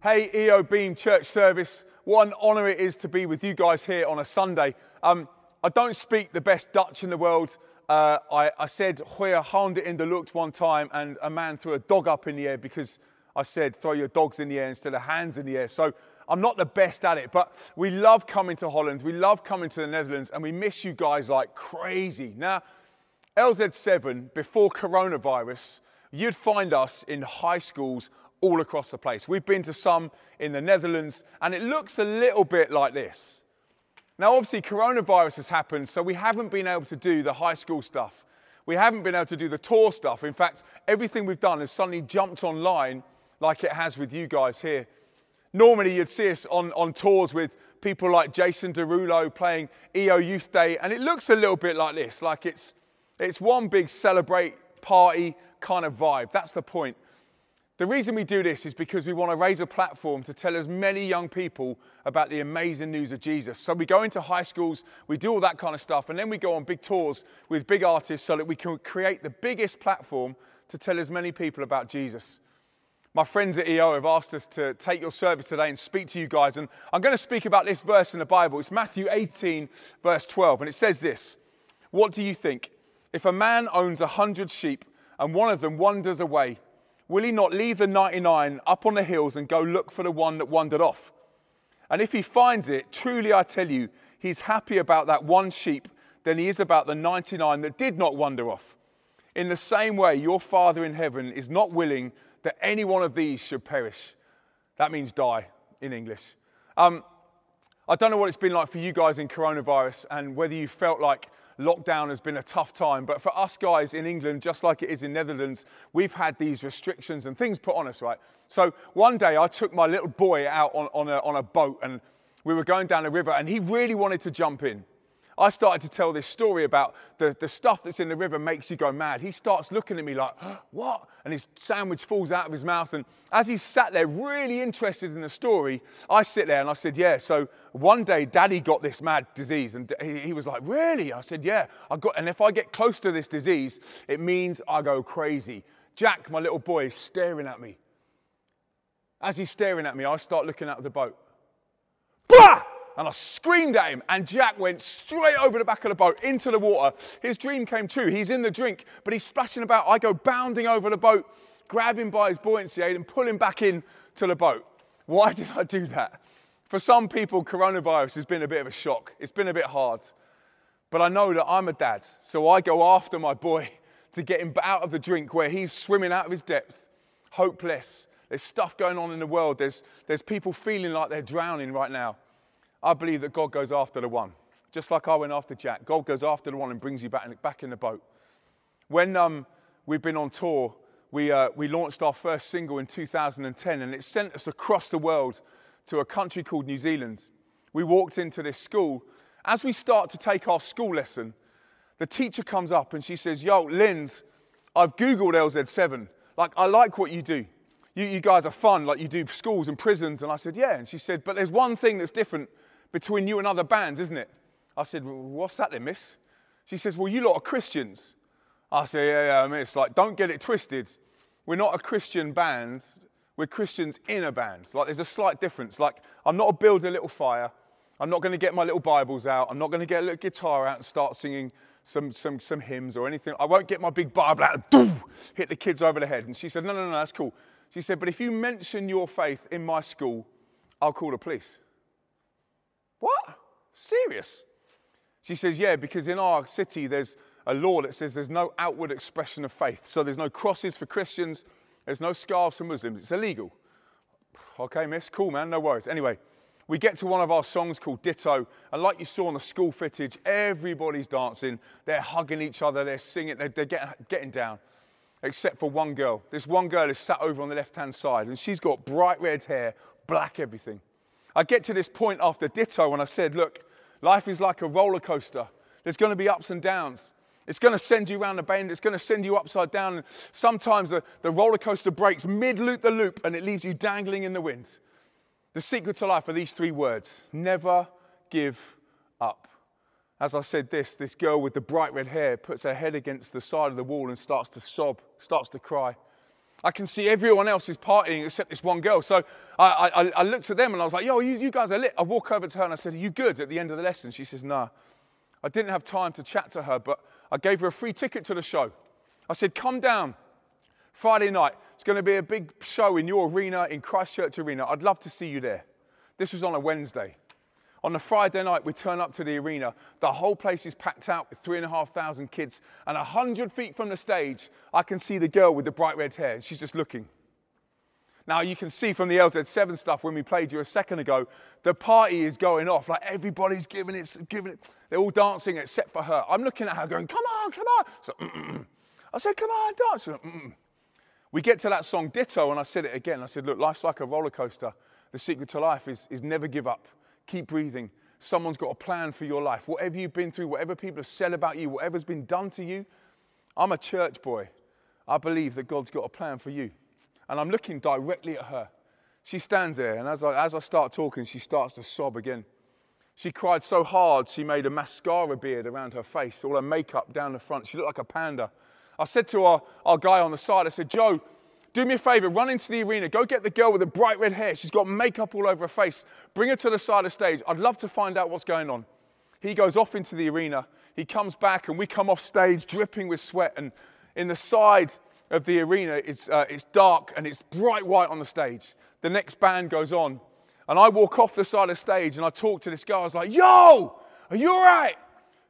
Hey, EO Beam Church Service. What an honour it is to be with you guys here on a Sunday. Um, I don't speak the best Dutch in the world. Uh, I, I, said Goeie handen in the lucht one time, and a man threw a dog up in the air because I said throw your dogs in the air instead of hands in the air. So I'm not the best at it, but we love coming to Holland. We love coming to the Netherlands, and we miss you guys like crazy. Now, LZ7, before coronavirus, you'd find us in high schools all across the place. We've been to some in the Netherlands, and it looks a little bit like this. Now, obviously, coronavirus has happened, so we haven't been able to do the high school stuff. We haven't been able to do the tour stuff. In fact, everything we've done has suddenly jumped online like it has with you guys here. Normally, you'd see us on, on tours with people like Jason Derulo playing EO Youth Day, and it looks a little bit like this, like it's, it's one big celebrate party kind of vibe. That's the point. The reason we do this is because we want to raise a platform to tell as many young people about the amazing news of Jesus. So we go into high schools, we do all that kind of stuff, and then we go on big tours with big artists so that we can create the biggest platform to tell as many people about Jesus. My friends at EO have asked us to take your service today and speak to you guys, and I'm going to speak about this verse in the Bible. It's Matthew 18, verse 12, and it says this What do you think? If a man owns a hundred sheep and one of them wanders away, Will he not leave the 99 up on the hills and go look for the one that wandered off? And if he finds it, truly I tell you, he's happy about that one sheep than he is about the 99 that did not wander off. In the same way, your Father in heaven is not willing that any one of these should perish. That means die in English. Um, I don't know what it's been like for you guys in coronavirus and whether you felt like lockdown has been a tough time. But for us guys in England, just like it is in Netherlands, we've had these restrictions and things put on us, right? So one day I took my little boy out on, on, a, on a boat and we were going down the river and he really wanted to jump in. I started to tell this story about the, the stuff that's in the river makes you go mad. He starts looking at me like, what? And his sandwich falls out of his mouth. And as he sat there, really interested in the story, I sit there and I said, yeah, so one day daddy got this mad disease. And he, he was like, really? I said, yeah, I got, and if I get close to this disease, it means I go crazy. Jack, my little boy, is staring at me. As he's staring at me, I start looking out of the boat. Bah! And I screamed at him, and Jack went straight over the back of the boat into the water. His dream came true. He's in the drink, but he's splashing about. I go bounding over the boat, grab him by his buoyancy aid, and pull him back in to the boat. Why did I do that? For some people, coronavirus has been a bit of a shock. It's been a bit hard. But I know that I'm a dad, so I go after my boy to get him out of the drink where he's swimming out of his depth, hopeless. There's stuff going on in the world. There's, there's people feeling like they're drowning right now. I believe that God goes after the one. Just like I went after Jack, God goes after the one and brings you back in, back in the boat. When um, we've been on tour, we, uh, we launched our first single in 2010 and it sent us across the world to a country called New Zealand. We walked into this school. As we start to take our school lesson, the teacher comes up and she says, Yo, Lindz, I've Googled LZ7. Like, I like what you do you, you guys are fun, like you do schools and prisons. And I said, yeah. And she said, but there's one thing that's different between you and other bands, isn't it? I said, well, what's that then, miss? She says, well, you lot are Christians. I say, yeah, yeah, it's like, don't get it twisted. We're not a Christian band. We're Christians in a band. Like, there's a slight difference. Like, I'm not a build a little fire. I'm not going to get my little Bibles out. I'm not going to get a little guitar out and start singing some, some, some hymns or anything. I won't get my big Bible out and hit the kids over the head. And she said, no, no, no, that's cool. She said, but if you mention your faith in my school, I'll call the police. What? Serious? She says, yeah, because in our city there's a law that says there's no outward expression of faith. So there's no crosses for Christians, there's no scarves for Muslims. It's illegal. Okay, miss, cool, man, no worries. Anyway, we get to one of our songs called Ditto, and like you saw in the school footage, everybody's dancing, they're hugging each other, they're singing, they're, they're getting, getting down except for one girl. This one girl is sat over on the left hand side and she's got bright red hair, black everything. I get to this point after Ditto when I said, Look, life is like a roller coaster. There's going to be ups and downs. It's going to send you around the bend. It's going to send you upside down. And sometimes the, the roller coaster breaks mid loop the loop and it leaves you dangling in the wind. The secret to life are these three words never give up. As I said this, this girl with the bright red hair puts her head against the side of the wall and starts to sob, starts to cry. I can see everyone else is partying except this one girl. So I, I, I looked at them and I was like, yo, you, you, guys are lit. I walk over to her and I said, are you good at the end of the lesson? She says, no. I didn't have time to chat to her, but I gave her a free ticket to the show. I said, come down Friday night. It's going to be a big show in your arena, in Christchurch Arena. I'd love to see you there. This was on a Wednesday. On a Friday night, we turn up to the arena. The whole place is packed out with three and a half thousand kids. And a hundred feet from the stage, I can see the girl with the bright red hair. She's just looking. Now, you can see from the LZ7 stuff when we played you a second ago, the party is going off. Like everybody's giving it, giving it. They're all dancing except for her. I'm looking at her going, come on, come on. So. Mm, mm, mm. I said, come on, dance. We get to that song, Ditto, and I said it again. I said, look, life's like a roller coaster. The secret to life is, is never give up. Keep breathing. Someone's got a plan for your life. Whatever you've been through, whatever people have said about you, whatever's been done to you, I'm a church boy. I believe that God's got a plan for you. And I'm looking directly at her. She stands there, and as I, as I start talking, she starts to sob again. She cried so hard, she made a mascara beard around her face, all her makeup down the front. She looked like a panda. I said to our, our guy on the side, I said, Joe, do me a favor, run into the arena, go get the girl with the bright red hair. She's got makeup all over her face. Bring her to the side of the stage. I'd love to find out what's going on. He goes off into the arena. He comes back, and we come off stage dripping with sweat. And in the side of the arena, it's, uh, it's dark and it's bright white on the stage. The next band goes on. And I walk off the side of the stage and I talk to this girl. I was like, Yo, are you all right?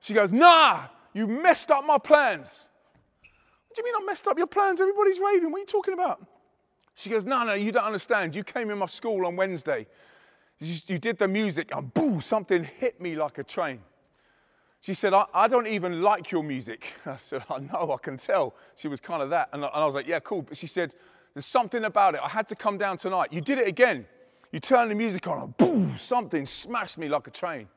She goes, Nah, you messed up my plans. What do you mean I messed up your plans? Everybody's raving. What are you talking about? She goes, No, no, you don't understand. You came in my school on Wednesday. You, you did the music, and boom, something hit me like a train. She said, I, I, don't even like your music. I said, I know, I can tell. She was kind of that. And, and I was like, Yeah, cool. But she said, There's something about it. I had to come down tonight. You did it again. You turned the music on, and boom, something smashed me like a train.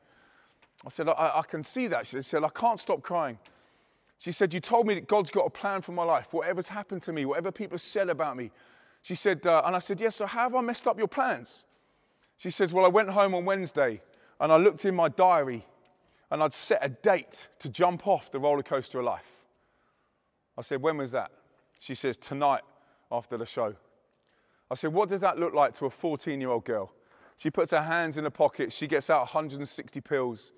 I said, I, I can see that. She said, I can't stop crying. She said, You told me that God's got a plan for my life, whatever's happened to me, whatever people said about me. She said, uh, And I said, Yes, so how have I messed up your plans? She says, Well, I went home on Wednesday and I looked in my diary and I'd set a date to jump off the roller coaster of life. I said, When was that? She says, Tonight after the show. I said, What does that look like to a 14 year old girl? She puts her hands in her pocket. She gets out 160 pills.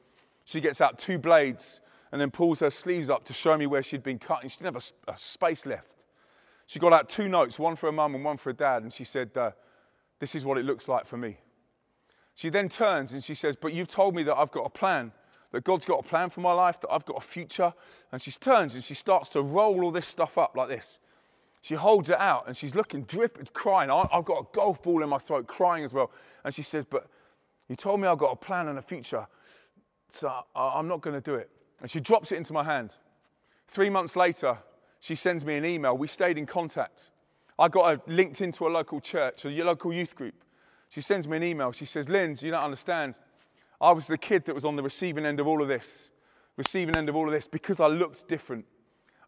She gets out two blades and then pulls her sleeves up to show me where she'd been cut. And she didn't have a, a space left. She got out two notes, one for her mum and one for her dad, and she said, uh, This is what it looks like for me. She then turns and she says, But you've told me that I've got a plan, that God's got a plan for my life, that I've got a future. And she turns and she starts to roll all this stuff up like this. She holds it out and she's looking, dripping, crying. I've got a golf ball in my throat, crying as well. And she says, But you told me I've got a plan and a future, so I'm not going to do it. And she drops it into my hand. Three months later, she sends me an email. We stayed in contact. I got linked into a local church, a local youth group. She sends me an email. She says, Lindz, you don't understand. I was the kid that was on the receiving end of all of this, receiving end of all of this because I looked different.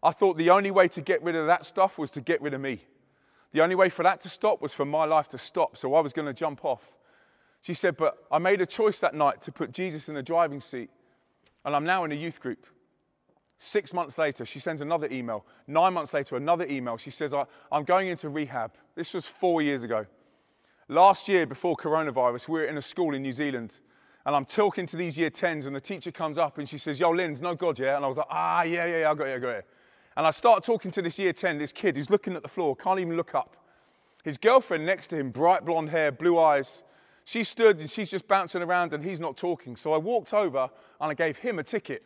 I thought the only way to get rid of that stuff was to get rid of me. The only way for that to stop was for my life to stop. So I was going to jump off. She said, But I made a choice that night to put Jesus in the driving seat and I'm now in a youth group. Six months later, she sends another email. Nine months later, another email. She says, I'm going into rehab. This was four years ago. Last year, before coronavirus, we were in a school in New Zealand. And I'm talking to these year 10s, and the teacher comes up and she says, Yo, Lindz, no God, yeah? And I was like, Ah, yeah, yeah, yeah, I got it, I got it. And I start talking to this year 10, this kid who's looking at the floor, can't even look up. His girlfriend next to him, bright blonde hair, blue eyes, she stood and she's just bouncing around and he's not talking. So I walked over and I gave him a ticket.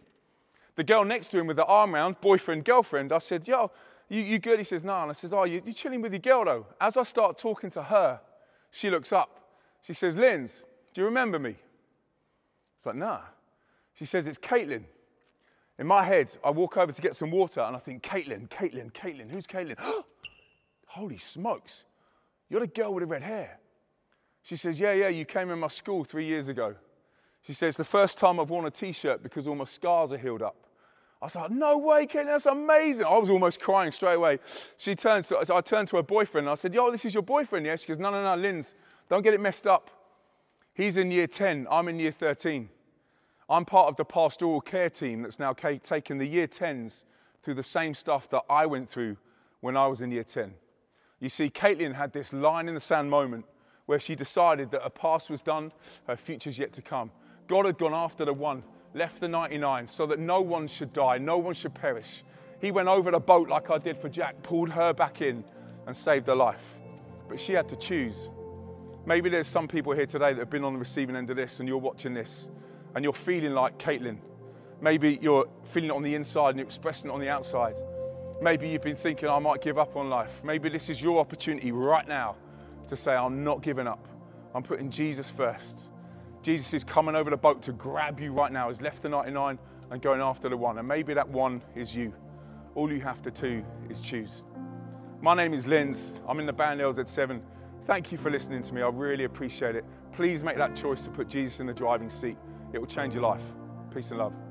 The girl next to him with the arm round, boyfriend, girlfriend, I said, Yo, you, you good? He says, No. And I says, Oh, you, you chilling with your girl though? As I start talking to her, she looks up. She says, Lindz, do you remember me? It's like, Nah. She says, It's Caitlin. In my head, I walk over to get some water and I think, Caitlin, Caitlin, Caitlin. Who's Caitlin? Holy smokes. You're the girl with the red hair. She says, Yeah, yeah, you came in my school three years ago. She says, The first time I've worn a t shirt because all my scars are healed up. I was like, No way, Ken, that's amazing. I was almost crying straight away. She turns to, I turned to her boyfriend and I said, Yo, this is your boyfriend, yeah? She goes, No, no, no, Lindz, don't get it messed up. He's in year 10, I'm in year 13. I'm part of the pastoral care team that's now taking the year 10s through the same stuff that I went through when I was in year 10. You see, Caitlin had this line in the sand moment where she decided that her past was done, her future's yet to come. God had gone after the one, left the 99 so that no one should die, no one should perish. He went over the boat like I did for Jack, pulled her back in, and saved her life. But she had to choose. Maybe there's some people here today that have been on the receiving end of this and you're watching this and you're feeling like Caitlin. Maybe you're feeling it on the inside and you're expressing it on the outside. Maybe you've been thinking, I might give up on life. Maybe this is your opportunity right now to say, I'm not giving up. I'm putting Jesus first. Jesus is coming over the boat to grab you right now. He's left the 99 and going after the one. And maybe that one is you. All you have to do is choose. My name is Lindz. I'm in the band LZ7. Thank you for listening to me. I really appreciate it. Please make that choice to put Jesus in the driving seat. It will change your life. Peace and love.